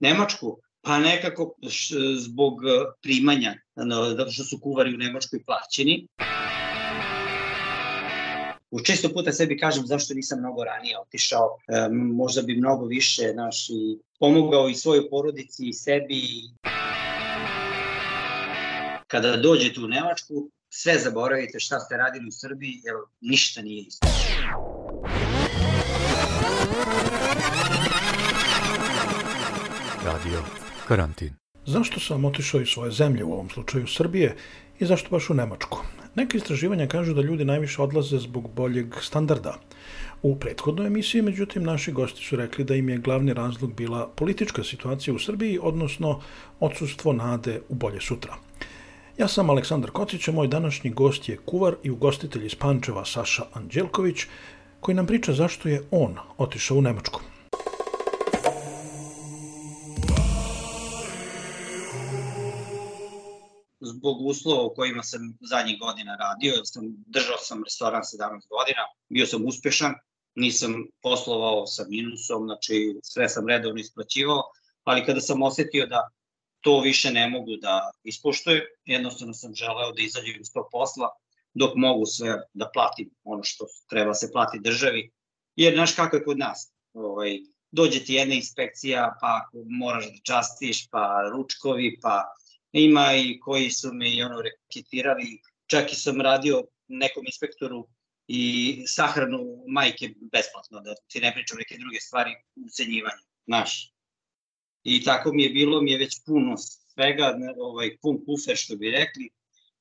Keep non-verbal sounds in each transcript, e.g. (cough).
Nemačku, pa nekako š, zbog primanja, zato što su kuvari u Nemačkoj plaćeni. U često puta sebi kažem zašto nisam mnogo ranije otišao, e, možda bi mnogo više naš, i pomogao i svojoj porodici i sebi. Kada dođete u Nemačku, sve zaboravite šta ste radili u Srbiji, jer ništa nije isto. Radio Karantin. Zašto sam otišao iz svoje zemlje, u ovom slučaju Srbije, i zašto baš u Nemačku? Neke istraživanja kažu da ljudi najviše odlaze zbog boljeg standarda. U prethodnoj emisiji, međutim, naši gosti su rekli da im je glavni razlog bila politička situacija u Srbiji, odnosno odsustvo nade u bolje sutra. Ja sam Aleksandar Kocić, a moj današnji gost je kuvar i ugostitelj iz Pančeva Saša Anđelković, koji nam priča zašto je on otišao u Nemačku. Zbog uslova u kojima sam zadnjih godina radio, jer sam, držao sam restoran 17 godina, bio sam uspešan, nisam poslovao sa minusom, znači sve sam redovno isplaćivao, ali kada sam osetio da to više ne mogu da ispoštujem, jednostavno sam želeo da izađem iz tog posla, dok mogu sve da platim ono što treba se plati državi, jer znaš kako je kod nas, ovaj, dođe ti jedna inspekcija, pa moraš da častiš, pa ručkovi, pa ima i koji su me i ono reketirali, čak i sam radio nekom inspektoru i sahranu majke besplatno, da ti ne pričam neke druge stvari, ucenjivanje, znaš. I tako mi je bilo, mi je već puno svega, ovaj, pun kufer što bi rekli,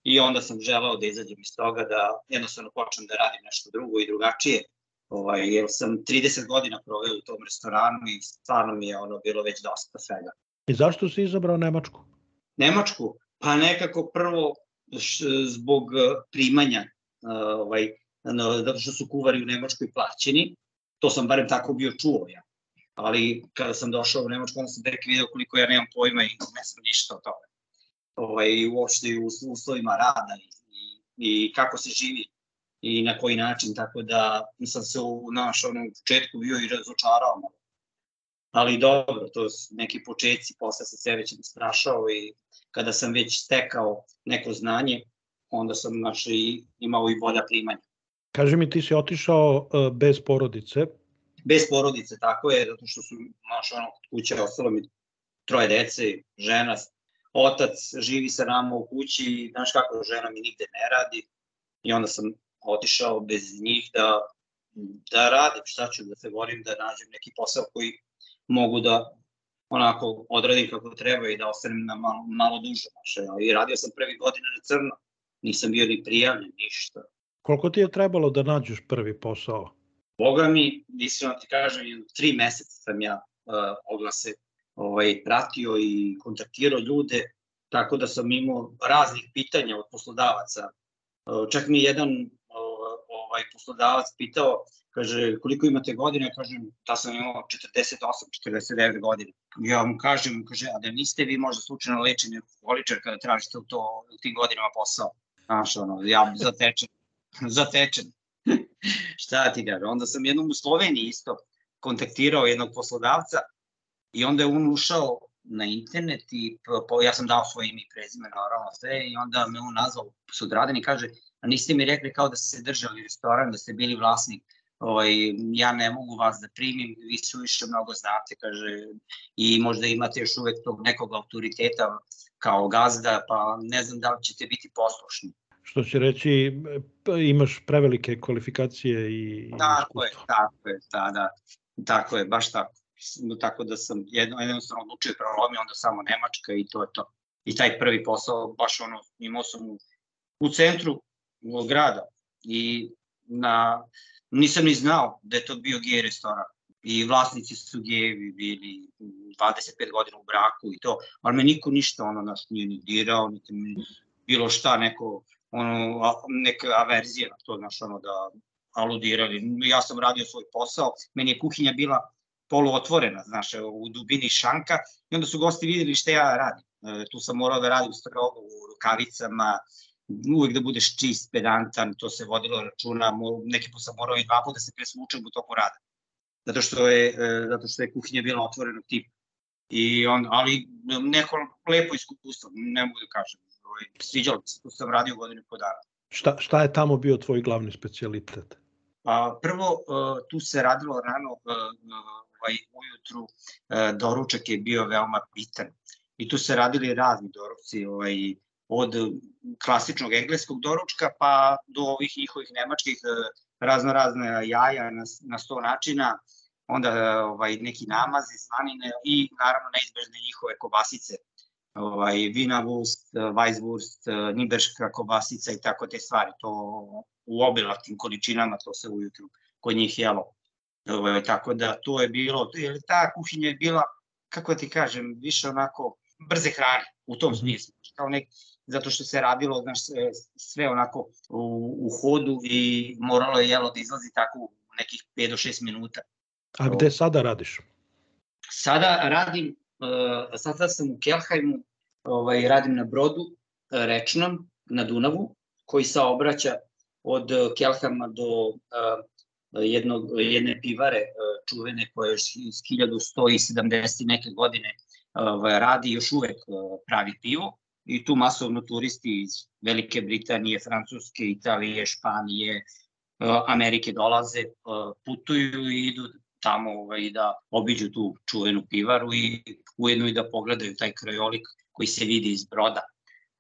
i onda sam želao da izađem iz toga, da jednostavno počnem da radim nešto drugo i drugačije, ovaj, jer sam 30 godina proveo u tom restoranu i stvarno mi je ono bilo već dosta svega. I zašto si izabrao Nemačku? Nemačku, pa nekako prvo zbog e, primanja, e, ovaj, zato što su kuvari u Nemačkoj plaćeni, to sam barem tako bio čuo ja. Ali kada sam došao u Nemačku, onda sam tek video koliko ja nemam pojma i ne znam ništa o tome. Ovaj, uopšte u uslovima rada i, i, i kako se živi i na koji način, tako da sam se u naš onom početku bio i razočarao ali dobro, to su neki početci, posle sam se već strašao i kada sam već stekao neko znanje, onda sam naš, i, imao i bolja primanja. Kaži mi, ti si otišao uh, bez porodice? Bez porodice, tako je, zato što su naš ono kuće ostalo mi troje dece, žena, otac živi sa nama u kući, znaš kako žena mi nigde ne radi i onda sam otišao bez njih da, da radim, šta ću da se volim, da nađem neki posao koji mogu da onako odradim kako treba i da ostanem na malo, malo duže. Znači, I radio sam prvi godine na crno, nisam bio ni prijavljen, ništa. Koliko ti je trebalo da nađeš prvi posao? Boga mi, iskreno ti kažem, tri meseca sam ja uh, oglase ovaj, pratio i kontaktirao ljude, tako da sam imao raznih pitanja od poslodavaca. Uh, čak mi jedan uh, ovaj, poslodavac pitao kaže, koliko imate godine, kažem, da sam imao 48, 49 godina. Ja mu kažem, kaže, a da niste vi možda slučajno lečeni alkoholičar kada tražite u, to, u tim godinama posao? Znaš, ono, ja zatečen, (laughs) zatečen. (laughs) Šta ti ga? Onda sam jednom u Sloveniji isto kontaktirao jednog poslodavca i onda je on ušao na internet i po, ja sam dao svoje ime i prezime naravno sve i onda me on nazvao sudradan i kaže a niste mi rekli kao da ste se držali restoran, da ste bili vlasnik ovaj, ja ne mogu vas da primim, vi su više mnogo znate, kaže, i možda imate još uvek tog nekog autoriteta kao gazda, pa ne znam da li ćete biti poslušni. Što će reći, imaš prevelike kvalifikacije i Tako iskustvo. je, tako je, da, da, tako je, baš tako. Tako da sam jedno, jednostavno odlučio prelomio, onda samo Nemačka i to je to. I taj prvi posao, baš ono, imao sam u, u centru grada i na nisam ni znao da je to bio gej restoran. I vlasnici su gejevi bili 25 godina u braku i to, ali me niko ništa ono nas nije ni dirao, niti mi bilo šta, neko, ono, neka averzija na to, znaš, ono, da aludirali. Ja sam radio svoj posao, meni je kuhinja bila poluotvorena, znaš, u dubini šanka i onda su gosti videli šta ja radim. E, tu sam morao da radim strogo u rukavicama, uvek da budeš čist, pedantan, to se vodilo računa, neki put sam morao i dva puta da se presvučem u toku rada. Zato što je, e, zato što je kuhinja bila otvorenog tipa. I on, ali neko lepo iskustvo, ne mogu da kažem. Ovaj, sviđalo se, tu sam radio godinu po dana. Šta, šta je tamo bio tvoj glavni specialitet? Pa, prvo, tu se radilo rano ovaj, ujutru, doručak je bio veoma bitan. I tu se radili razni doručci, ovaj, od klasičnog engleskog doručka pa do ovih njihovih nemačkih razno razne jaja na, na sto načina, onda ovaj, neki namazi, slanine i naravno neizbežne njihove kobasice, ovaj, vina wurst, weisswurst, niberška kobasica i tako te stvari. To u obilatim količinama to se ujutru kod njih jelo. Ovaj, tako da to je bilo, jer ta kuhinja je bila, kako ti kažem, više onako brze hrane u tom mhm. smislu. Kao nek, zato što se radilo znaš, sve onako u, u hodu i moralo je jelo da izlazi tako u nekih 5 do 6 minuta. A gde sada radiš? Sada radim, uh, sada sam u Kelhajmu, ovaj, radim na brodu uh, rečnom na Dunavu, koji saobraća od Kelhama do uh, jednog, jedne pivare čuvene koje je iz 1170 neke godine ovaj, radi još uvek pravi pivo i tu masovno turisti iz Velike Britanije, Francuske, Italije, Španije, Amerike dolaze, putuju i idu tamo ovaj, da obiđu tu čuvenu pivaru i ujedno i da pogledaju taj krajolik koji se vidi iz broda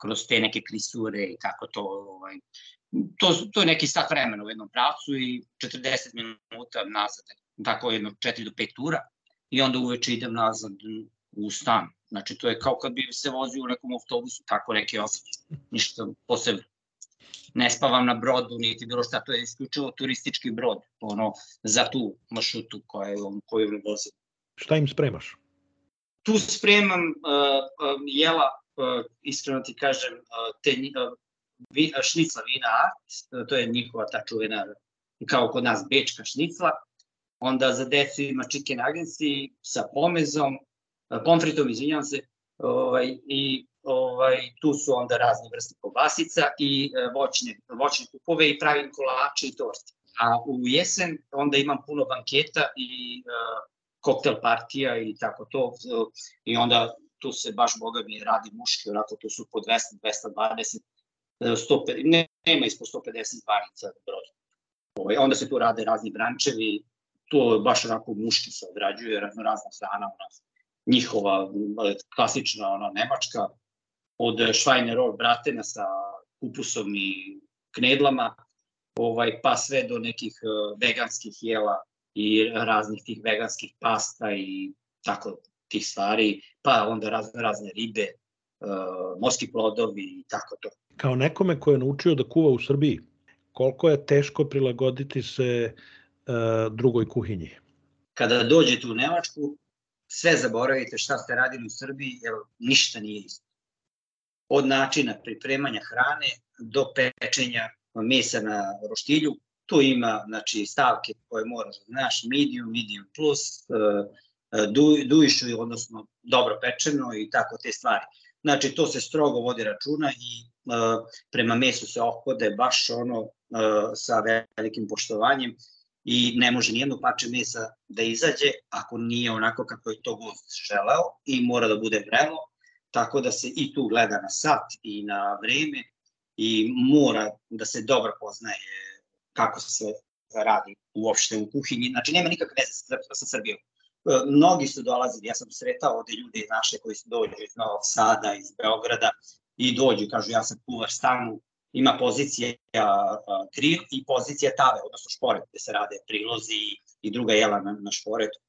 kroz te neke klisure i tako to ovaj, to, to je neki sat vremena u jednom pravcu i 40 minuta nazad, tako jedno 4 do 5 tura i onda uveče idem nazad u stan. Znači, to je kao kad bi se vozio u nekom autobusu, tako neki osjećaj. Ništa posebno. Ne spavam na brodu, niti bilo šta, to je isključivo turistički brod, ono, za tu maršrutu koju, koju vozim. Šta im spremaš? Tu spremam uh, uh, jela, uh, iskreno ti kažem, uh, te uh, vi, šnicla vina art, to je njihova ta čuvena, kao kod nas, bečka šnicla. Onda za decu ima chicken agency sa pomezom, pomfritom, izvinjam se, ovaj, i ovaj, tu su onda razne vrste kobasica i e, voćne, voćne kupove i pravim kolače i torte. A u jesen onda imam puno banketa i uh, koktel partija i tako to. I onda tu se baš, boga mi, radi muški, onako tu su po 200, 220, 150, ne, nema ispod 150 zvanica broda. Ovaj, onda se tu rade razni brančevi, to baš onako muški se odrađuje, razno razna hrana, ono, njihova klasična ona, nemačka, od Schweinerol bratena sa kupusom i knedlama, ovaj, pa sve do nekih e, veganskih jela i raznih tih veganskih pasta i tako tih stvari, pa onda razne, razne ribe, uh, morski plodovi i tako to. Kao nekome ko je naučio da kuva u Srbiji, koliko je teško prilagoditi se drugoj kuhinji? Kada dođete u Nemačku, sve zaboravite šta ste radili u Srbiji, jer ništa nije isto. Od načina pripremanja hrane do pečenja mesa na roštilju, tu ima znači, stavke koje moraš da znaš, medium, medium plus, uh, duišu, odnosno dobro pečeno i tako te stvari. Znači, to se strogo vodi računa i uh, prema mesu se opode baš ono sa velikim poštovanjem i ne može nijedno pače mesa da izađe ako nije onako kako je to gost želeo i mora da bude vrelo, tako da se i tu gleda na sat i na vreme i mora da se dobro poznaje kako se radi uopšte u kuhinji. Znači, nema nikakve veze sa, sa Srbijom. E, mnogi su dolazili, ja sam sretao ovde ljude naše koji su dođu iz Novog Sada, iz Beograda i dođu, kažu ja sam kuvar stanu, ima pozicija grill i pozicija tave, odnosno šporet, gde se rade prilozi i druga jela na, na šporetu.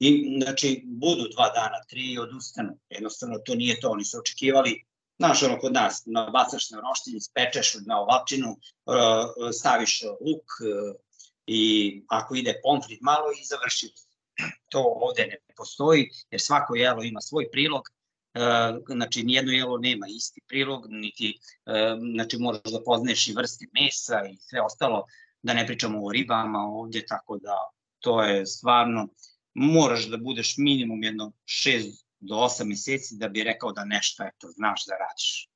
I, znači, budu dva dana, tri i odustanu. Jednostavno, to nije to. Oni su očekivali, znaš, ono kod nas, nabacaš na roštilj, spečeš na ovalčinu, staviš luk i ako ide pomfrit malo i završi to ovde ne postoji, jer svako jelo ima svoj prilog, e, znači nijedno jelo nema isti prilog, niti e, znači moraš da poznaješ i vrste mesa i sve ostalo, da ne pričamo o ribama ovde, tako da to je stvarno, moraš da budeš minimum jedno 6 do 8 meseci da bi rekao da nešto eto, znaš da radiš.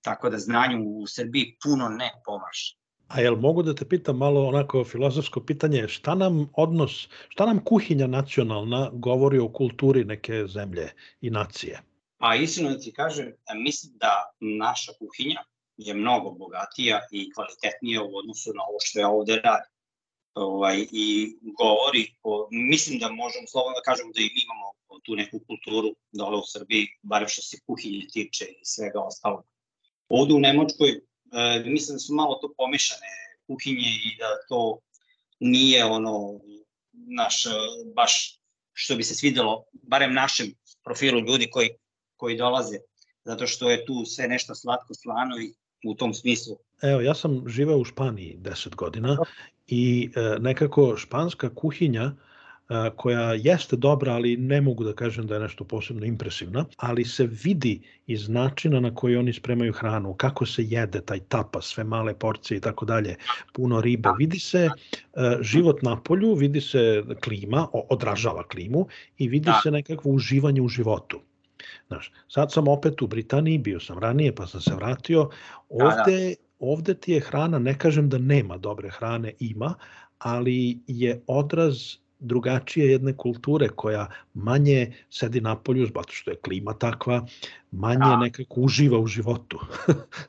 Tako da znanju u Srbiji puno ne pomaže. A jel mogu da te pitam malo onako filozofsko pitanje, šta nam odnos, šta nam kuhinja nacionalna govori o kulturi neke zemlje i nacije? Pa iskreno da ti kažem, mislim da naša kuhinja je mnogo bogatija i kvalitetnija u odnosu na ovo što ja ovde radim. Ovaj, I govori, o, mislim da možemo slobodno da kažemo da i mi imamo tu neku kulturu dole u Srbiji, barem što se kuhinje tiče i svega ostalog. Ovde u Nemačkoj e, mislim da su malo to pomešane kuhinje i da to nije ono naš, baš što bi se svidelo, barem našem profilu ljudi koji, koji dolaze, zato što je tu sve nešto slatko, slano i u tom smislu. Evo, ja sam živeo u Španiji 10 godina i e, nekako španska kuhinja koja jeste dobra, ali ne mogu da kažem da je nešto posebno impresivna, ali se vidi iz načina na koji oni spremaju hranu, kako se jede taj tapas, sve male porcije i tako dalje, puno ribe. Vidi se život na polju, vidi se klima, odražava klimu i vidi da. se nekakvo uživanje u životu. Znaš, sad sam opet u Britaniji, bio sam ranije pa sam se vratio. Ovde, da, da. ovde ti je hrana, ne kažem da nema dobre hrane, ima, ali je odraz drugačije jedne kulture koja manje sedi na polju zato što je klima takva, manje da. nekako uživa u životu.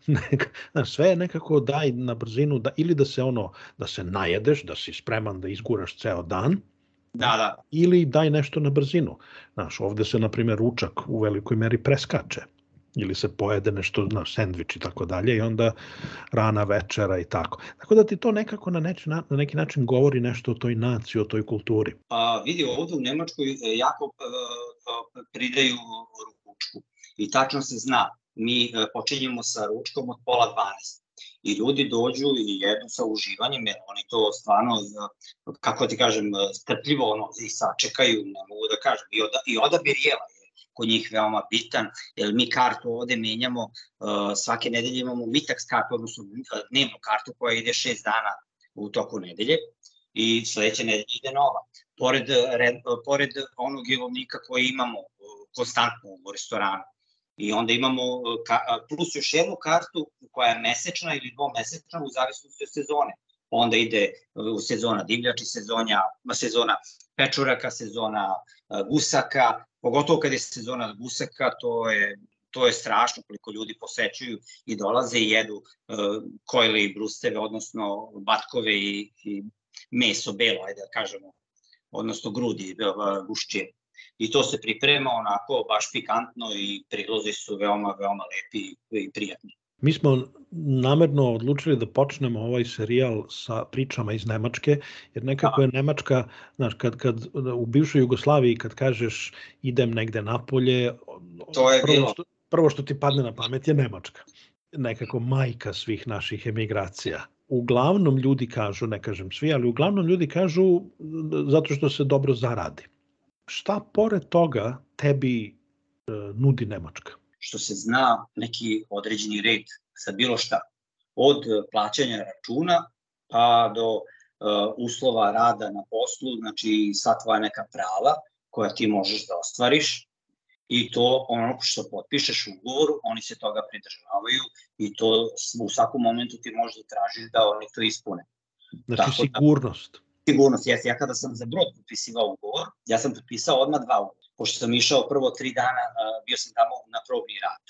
(laughs) sve je nekako daj na brzinu da ili da se ono da se najedeš, da si spreman da izguraš ceo dan, Da, da. Ili daj nešto na brzinu. Znaš, ovde se, na primjer, ručak u velikoj meri preskače ili se pojede nešto na sendvič i tako dalje i onda rana večera i tako. Tako da ti to nekako na, neči, na neki način govori nešto o toj naciji, o toj kulturi. Pa vidi, ovde u Nemačkoj e, jako uh, pridaju ručku i tačno se zna, mi počinjemo sa ručkom od pola 12 i ljudi dođu i jedu sa uživanjem, jer oni to stvarno, kako ti kažem, strpljivo ono, i sačekaju, ne mogu da kažem, i, oda, i odabir jela je kod njih veoma bitan, jer mi kartu ovde menjamo, uh, svake nedelje imamo mitaks kartu, odnosno dnevnu kartu koja ide šest dana u toku nedelje i sledeće nedelje ide nova. Pored, red, pored onog jelovnika koji imamo konstantno u restoranu. I onda imamo plus još jednu kartu koja je mesečna ili dvomesečna u zavisnosti od sezone. Onda ide u sezona divljači, sezonja, sezona pečuraka, sezona gusaka, pogotovo kad je sezona gusaka, to je to je strašno koliko ljudi posećuju i dolaze i jedu kojle i brusteve, odnosno batkove i, i meso belo, ajde da kažemo, odnosno grudi, gušće. I to se priprema onako baš pikantno i prilozi su veoma, veoma lepi i prijatni. Mi smo namerno odlučili da počnemo ovaj serijal sa pričama iz Nemačke, jer nekako je Nemačka, znaš, kad, kad u bivšoj Jugoslaviji kad kažeš idem negde napolje, to je prvo, bilo. što, prvo što ti padne na pamet je Nemačka. Nekako majka svih naših emigracija. Uglavnom ljudi kažu, ne kažem svi, ali uglavnom ljudi kažu zato što se dobro zaradi. Šta pored toga tebi e, nudi Nemačka? što se zna neki određeni red za bilo šta. Od plaćanja računa pa do uh, uslova rada na poslu, znači sva tvoja neka prava koja ti možeš da ostvariš i to ono što potpišeš u ugovoru, oni se toga pridržavaju i to u svakom momentu ti možeš da tražiš da oni to ispune. Znači Tako sigurnost. Da, sigurnost, jes. Ja kada sam za brod potpisivao ugovor, ja sam potpisao odmah dva ugovora pošto sam išao prvo tri dana, bio sam tamo na probni rad.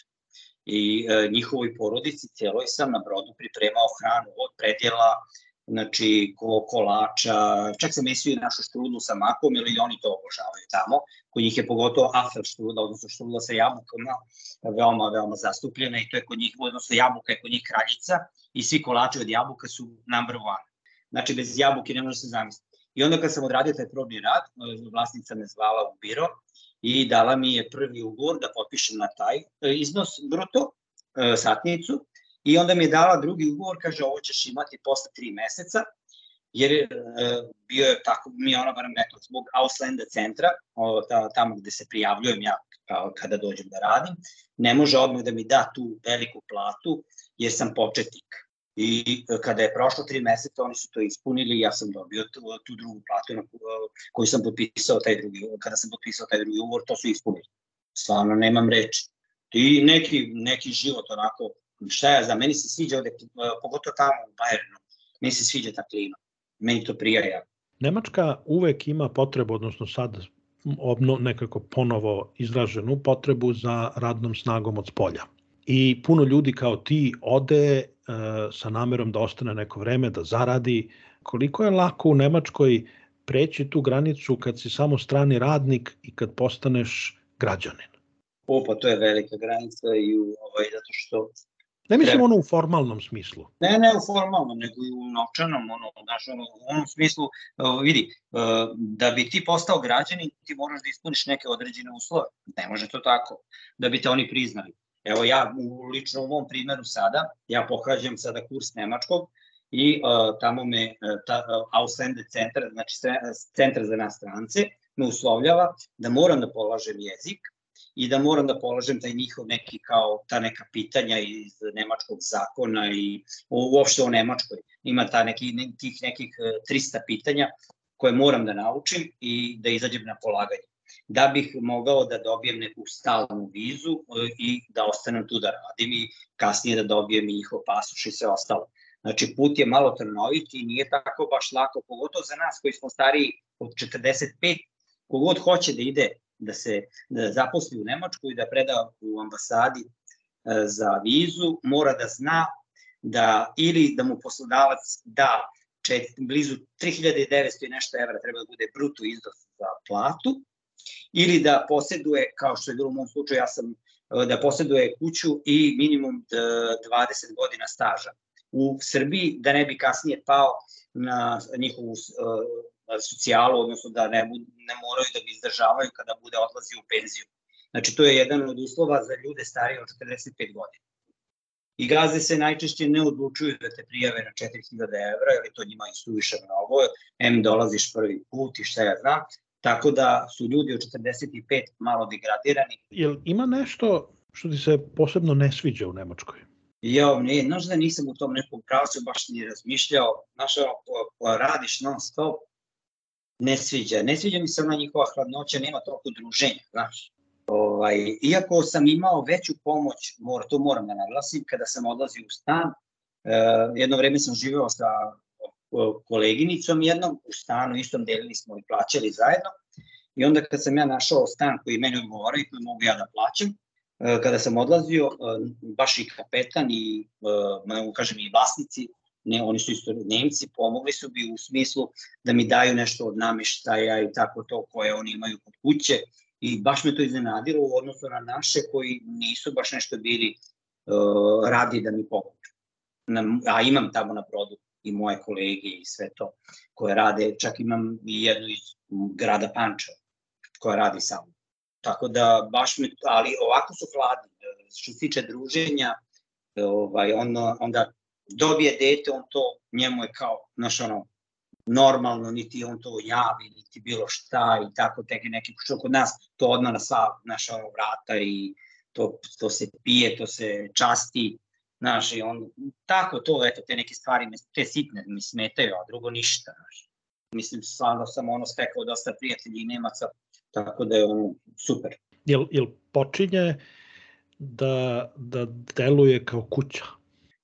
I e, njihovoj porodici cijeloj sam na brodu pripremao hranu od predjela, znači ko, kolača, čak sam mesio i našu štrudlu sa makom, ili oni to obožavaju tamo. Kod njih je pogotovo afel štrudla, odnosno štrudla sa jabukama, veoma, veoma zastupljena i to je kod njih, odnosno jabuka je kod njih kraljica i svi kolači od jabuka su number one. Znači, bez jabuke ne može se zamisliti. I onda kad sam odradio taj probni rad, vlasnica me zvala u biro i dala mi je prvi ugovor da potpišem na taj e, iznos bruto, e, satnicu, i onda mi je dala drugi ugovor, kaže ovo ćeš imati posle tri meseca, jer e, bio je tako, mi je ona barem rekla, zbog Auslanda centra, tamo gde se prijavljujem ja kada dođem da radim, ne može odmah da mi da tu veliku platu, jer sam početnik. I e, kada je prošlo tri meseca, oni su to ispunili i ja sam dobio tu, tu drugu platu na koju sam potpisao taj drugi, kada sam potpisao taj drugi ugovor, to su ispunili. Stvarno nemam reči. I neki, neki život onako, šta ja, za meni se sviđa ovde, pogotovo tamo u Bajernu, Meni se sviđa ta klima. Meni to prija jako. Nemačka uvek ima potrebu, odnosno sad obno, nekako ponovo izraženu potrebu za radnom snagom od spolja. I puno ljudi kao ti ode e, sa namerom da ostane neko vreme, da zaradi. Koliko je lako u Nemačkoj preći tu granicu kad si samo strani radnik i kad postaneš građanin? O, pa to je velika granica i u, ovaj, zato što Ne mislim ono u formalnom smislu. Ne, ne u formalnom, nego i u novčanom, ono, znaš, ono, u onom smislu, uh, vidi, uh, da bi ti postao građanin, ti moraš da ispuniš neke određene uslove. Ne može to tako, da bi te oni priznali. Evo ja, u, lično u mom primjeru sada, ja pohađam sada kurs nemačkog i uh, tamo me uh, ta, uh, Auslende centar, znači centar za nas strance, me uslovljava da moram da polažem jezik, i da moram da polažem taj njihov neki kao ta neka pitanja iz nemačkog zakona i uopšte o Nemačkoj. Ima ta neki, tih nekih 300 e, pitanja koje moram da naučim i da izađem na polaganje da bih mogao da dobijem neku stalnu vizu e, i da ostanem tu da radim i kasnije da dobijem i njihov pasoš i sve ostalo. Znači, put je malo trnovit i nije tako baš lako, pogotovo za nas koji smo stariji od 45, kogod hoće da ide da se da zaposli u Nemačku i da preda u ambasadi e, za vizu, mora da zna da ili da mu poslodavac da čet, blizu 3900 i nešto evra treba da bude bruto iznos za platu, ili da poseduje, kao što je bilo u mom slučaju, ja sam e, da poseduje kuću i minimum 20 e, godina staža u Srbiji, da ne bi kasnije pao na njihovu socijalu, odnosno da ne, ne moraju da ga izdržavaju kada bude odlazi u penziju. Znači, to je jedan od uslova za ljude starije od 45 godina. I gazde se najčešće ne odlučuju da te prijave na 4000 evra, jer to njima i suviše mnogo, em dolaziš prvi put i šta ja znam, tako da su ljudi od 45 malo degradirani. Jel ima nešto što ti se posebno ne sviđa u Nemačkoj? Jo, ne, znaš da nisam u tom nekom pravcu baš ni razmišljao. Znaš, radiš non stop, ne sviđa. Ne sviđa mi se ona njihova hladnoća, nema toliko druženja, znaš. Ovaj, iako sam imao veću pomoć, mora, to moram da naglasim, kada sam odlazio u stan, e, jedno vreme sam živeo sa koleginicom jednom u stanu, istom delili smo i plaćali zajedno. I onda kad sam ja našao stan koji meni odgovara i koji mogu ja da plaćam, e, kada sam odlazio, e, baš i kapetan i, e, mogu kažem, i vlasnici ne, oni su isto Nemci, pomogli su bi u smislu da mi daju nešto od nameštaja i tako to koje oni imaju kod kuće i baš me to iznenadilo u odnosu na naše koji nisu baš nešto bili uh, radi da mi pomogu. a imam tamo na brodu i moje kolege i sve to koje rade, čak imam i jednu iz grada Pančeva koja radi sa mnom. Tako da baš me, ali ovako su hladni. Što se tiče druženja, ovaj, onda, onda dobije dete, on to, njemu je kao, znaš ono, normalno, niti on to javi, niti bilo šta i tako teke neki, što kod nas to odmah na sva naša vrata i to, to se pije, to se časti, znaš, i on, tako to, eto, te neke stvari, te sitne mi smetaju, a drugo ništa, znaš. Mislim, stvarno sam ono stekao dosta prijatelji i Nemaca, tako da je ono super. Jel, jel počinje da, da deluje kao kuća?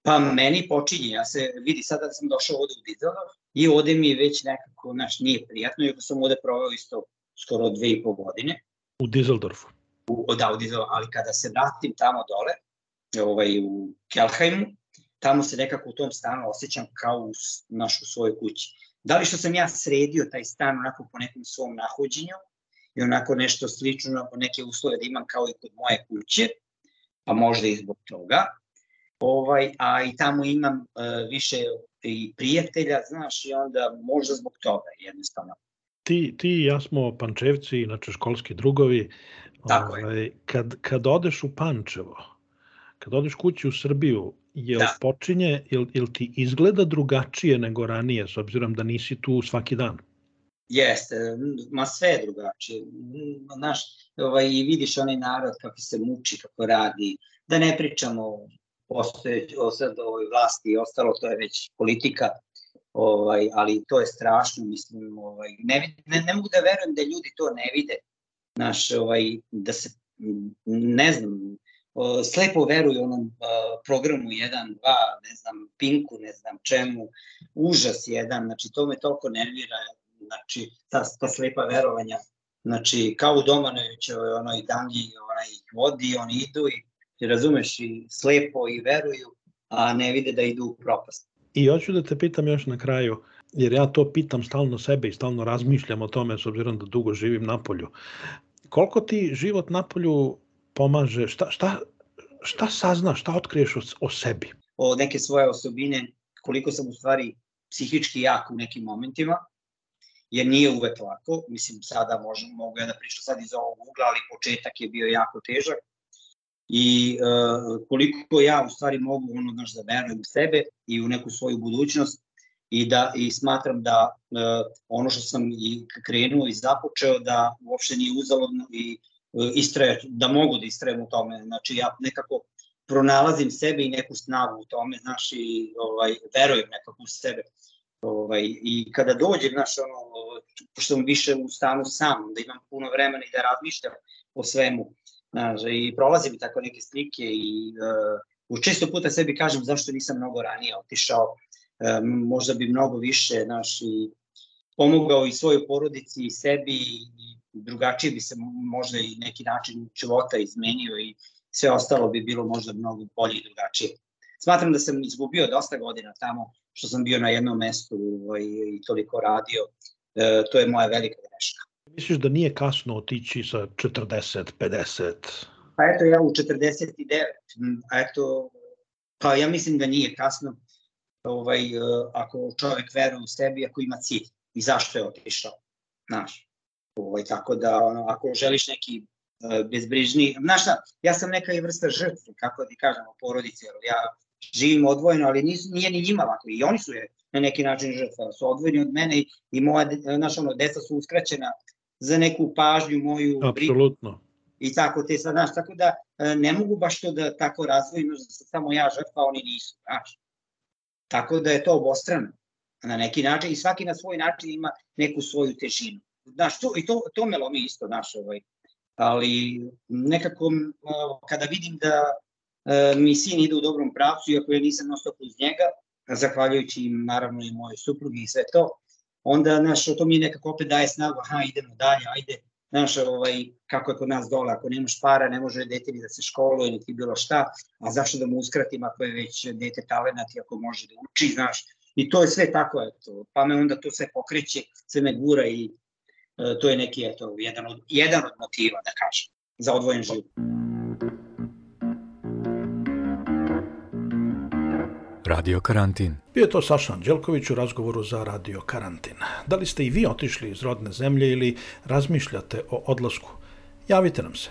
Pa meni počinje, ja se vidi sada da sam došao ovde u Dizelov i ovde mi već nekako, znaš, nije prijatno, jer sam ovde proveo isto skoro dve i po godine. U Dizeldorfu? U, da, u Dizeldorfu, ali kada se vratim tamo dole, ovaj, u Kelheimu, tamo se nekako u tom stanu osjećam kao u našu svojoj kući. Da li što sam ja sredio taj stan onako po nekom svom nahođenju i onako nešto slično, neke uslove da imam kao i kod moje kuće, pa možda i zbog toga, ovaj, a i tamo imam uh, više i prijatelja, znaš, i onda možda zbog toga jednostavno. Ti, ti i ja smo Pančevci, inače školski drugovi. Tako ovaj, je. Kad, kad odeš u Pančevo, kad odeš kući u Srbiju, jel da. počinje, jel, jel ti izgleda drugačije nego ranije, s obzirom da nisi tu svaki dan? Jeste, ma sve je drugačije. Znaš, ovaj, vidiš onaj narod kako se muči, kako radi, da ne pričamo postoje sad ovoj vlasti i ostalo, to je već politika, ovaj, ali to je strašno, mislim, ovaj, ne, ne, ne mogu da verujem da ljudi to ne vide, naš, ovaj, da se, ne znam, slepo veruju onom programu 1, 2, ne znam, Pinku, ne znam čemu, užas jedan, znači to me toliko nervira, znači ta, ta slepa verovanja, znači kao u Domanovićevoj onoj dangi, onaj vodi, oni idu i razumeš i slepo i veruju, a ne vide da idu u propast. I hoću da te pitam još na kraju, jer ja to pitam stalno sebe i stalno razmišljam o tome s obzirom da dugo živim na polju. Koliko ti život na polju pomaže, šta, šta, šta saznaš, šta otkriješ o, o sebi? O neke svoje osobine, koliko sam u stvari psihički jak u nekim momentima, jer nije uvek lako, mislim sada možem, mogu ja da pričam sad iz ovog ugla, ali početak je bio jako težak i uh, koliko ja u stvari mogu ono znaš da verujem u sebe i u neku svoju budućnost i da i smatram da uh, ono što sam i krenuo i započeo da uopšte nije uzalodno i istraje, da mogu da istrajem u tome. Znači ja nekako pronalazim sebe i neku snagu u tome, znaš, i ovaj, verujem nekako u sebe. Ovaj, I kada dođem, znaš, ono, pošto sam više u stanu sam, da imam puno vremena i da razmišljam o svemu, znaš, i prolazi mi tako neke slike i uh, često puta sebi kažem zašto nisam mnogo ranije otišao, uh, možda bi mnogo više, znaš, i pomogao i svojoj porodici i sebi i drugačije bi se možda i neki način života izmenio i sve ostalo bi bilo možda mnogo bolje i drugačije. Smatram da sam izgubio dosta godina tamo što sam bio na jednom mestu ovaj, i toliko radio. E, to je moja velika greška. Misliš da nije kasno otići sa 40, 50? Pa eto, ja u 49, a eto, pa ja mislim da nije kasno ovaj, e, ako čovek veruje u sebi, ako ima cilj i zašto je otišao, znaš. Ovaj, tako da, ono, ako želiš neki uh, bezbrižni, znaš šta, ja sam neka i vrsta žrtve, kako da ti kažemo, porodice, ja živim odvojeno, ali nis, nije ni njima lako. I oni su je na neki način žrtva, su odvojeni od mene i, i moja, naša ono, deca su uskraćena za neku pažnju moju. Apsolutno. I tako te sad, znaš, tako da e, ne mogu baš to da tako razvojim, da sam samo ja žrtva, oni nisu, znaš. Tako da je to obostrano na neki način i svaki na svoj način ima neku svoju težinu. Znaš, to, i to, to me lomi isto, znaš, ovaj, ali nekako kada vidim da E, mi sin ide u dobrom pravcu, iako ja nisam nostao uz njega, zahvaljujući im naravno i moje suprugi i sve to, onda, znaš, to mi nekako opet daje snagu, aha, idemo dalje, ajde, znaš, ovaj, kako je kod nas dole, ako nemaš para, ne može dete ni da se školuje, niti bilo šta, a zašto da mu uskratim ako je već dete talenat i ako može da uči, znaš, i to je sve tako, eto, pa me onda to sve pokreće, sve me gura i to je neki, eto, jedan od, jedan od motiva, da kažem, za odvojen život. Radio Karantin. Bio je to Saša Anđelković u razgovoru za Radio Karantin. Da li ste i vi otišli iz rodne zemlje ili razmišljate o odlasku? Javite nam se.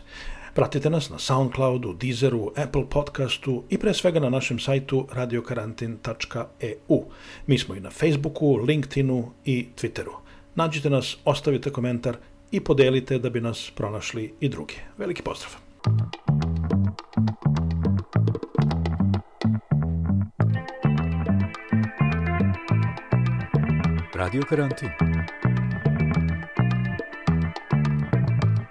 Pratite nas na Soundcloudu, Deezeru, Apple podcastu i pre svega na našem sajtu radiokarantin.eu. Mi smo i na Facebooku, LinkedInu i Twitteru. Nađite nas, ostavite komentar i podelite da bi nas pronašli i drugi. Veliki pozdrav! Radio Karantin